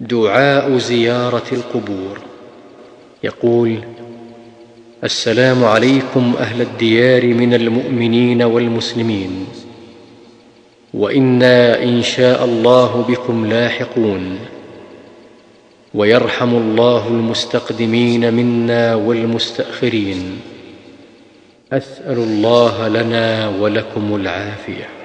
دعاء زيارة القبور. يقول السلام عليكم أهل الديار من المؤمنين والمسلمين وإنا إن شاء الله بكم لاحقون ويرحم الله المستقدمين منا والمستأخرين. أسأل الله لنا ولكم العافية.